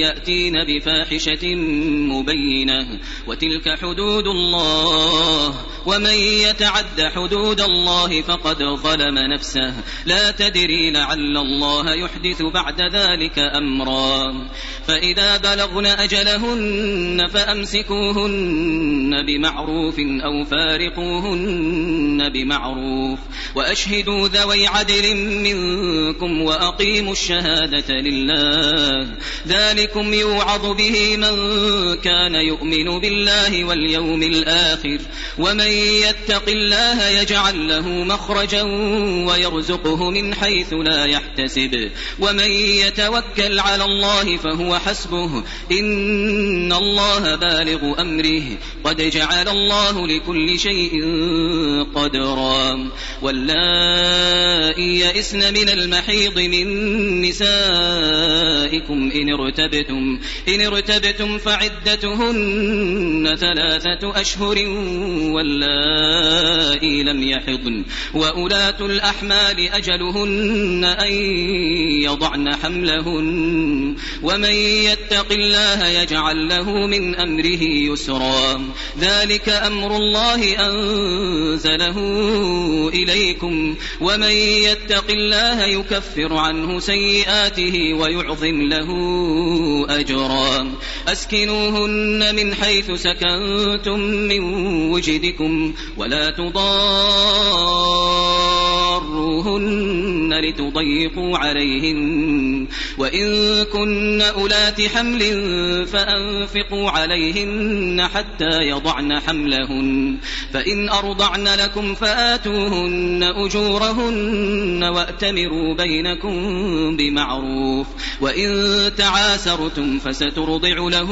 يأتين بفاحشة مبينة وتلك حدود الله ومن يتعد حدود الله فقد ظلم نفسه لا تدري لعل الله يحدث بعد ذلك أمرا فإذا بلغن أجلهن فأمسكوهن بمعروف أو فارقوهن بمعروف وأشهدوا ذوي عدل منكم وأقيموا الشهادة لله ذلكم يوعظ به من كان يؤمن بالله واليوم الآخر. ومن يتق الله يجعل له مخرجا ويرزقه من حيث لا يحتسب. ومن يتوكل على الله فهو حسبه. إن الله بالغ أمره. قد جعل الله لكل شيء قدرا. واللائي يئسن من المحيض من نسائكم إن ارتبتم. إن ارتبتم فعدتهن ثلاثة أشهر واللائي لم يحضن. وأولاة الأحمال أجلهن أن يضعن حملهن ومن يتق الله يجعل له من أمره يسرا. ذلك أمر الله أنزله إليكم ومن يتق الله يكفر عنه سيئاته ويعظم له أجرا. أسكنوهن من حيث سكنتم من وجدكم ولا تضاروهن لتضيقوا عليهن وإن كن أولات حمل فأنفقوا عليهن حتى يضعن حملهن فإن أرضعن لكم فآتوهن أجورهن وأتمروا بينكم بمعروف وإن تعاسرتم فسترضع له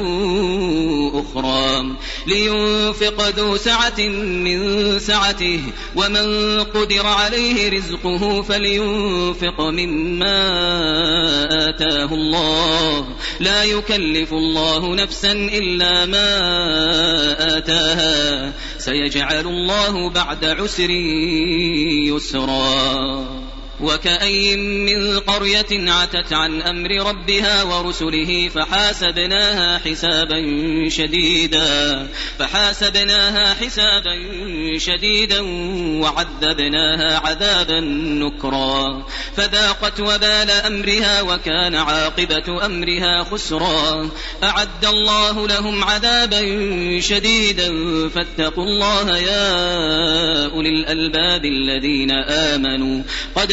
أخرى لينفق ذو سعة من سعته ومن قدر عليه رزقه فلينفق مما آتاه الله. لا يكلف الله نفسا إلا ما آتاها. سيجعل الله بعد عسر يسرا. وكأي من قرية عتت عن أمر ربها ورسله فحاسبناها حسابا شديدا فحاسبناها حسابا شديدا وعذبناها عذابا نكرا فذاقت وبال أمرها وكان عاقبة أمرها خسرا أعد الله لهم عذابا شديدا فاتقوا الله يا أولي الألباب الذين آمنوا قد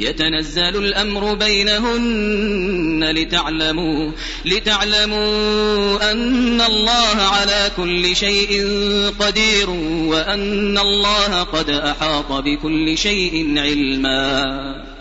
يتنزل الأمر بينهن لتعلموا لتعلموا أن الله على كل شيء قدير وأن الله قد أحاط بكل شيء علما.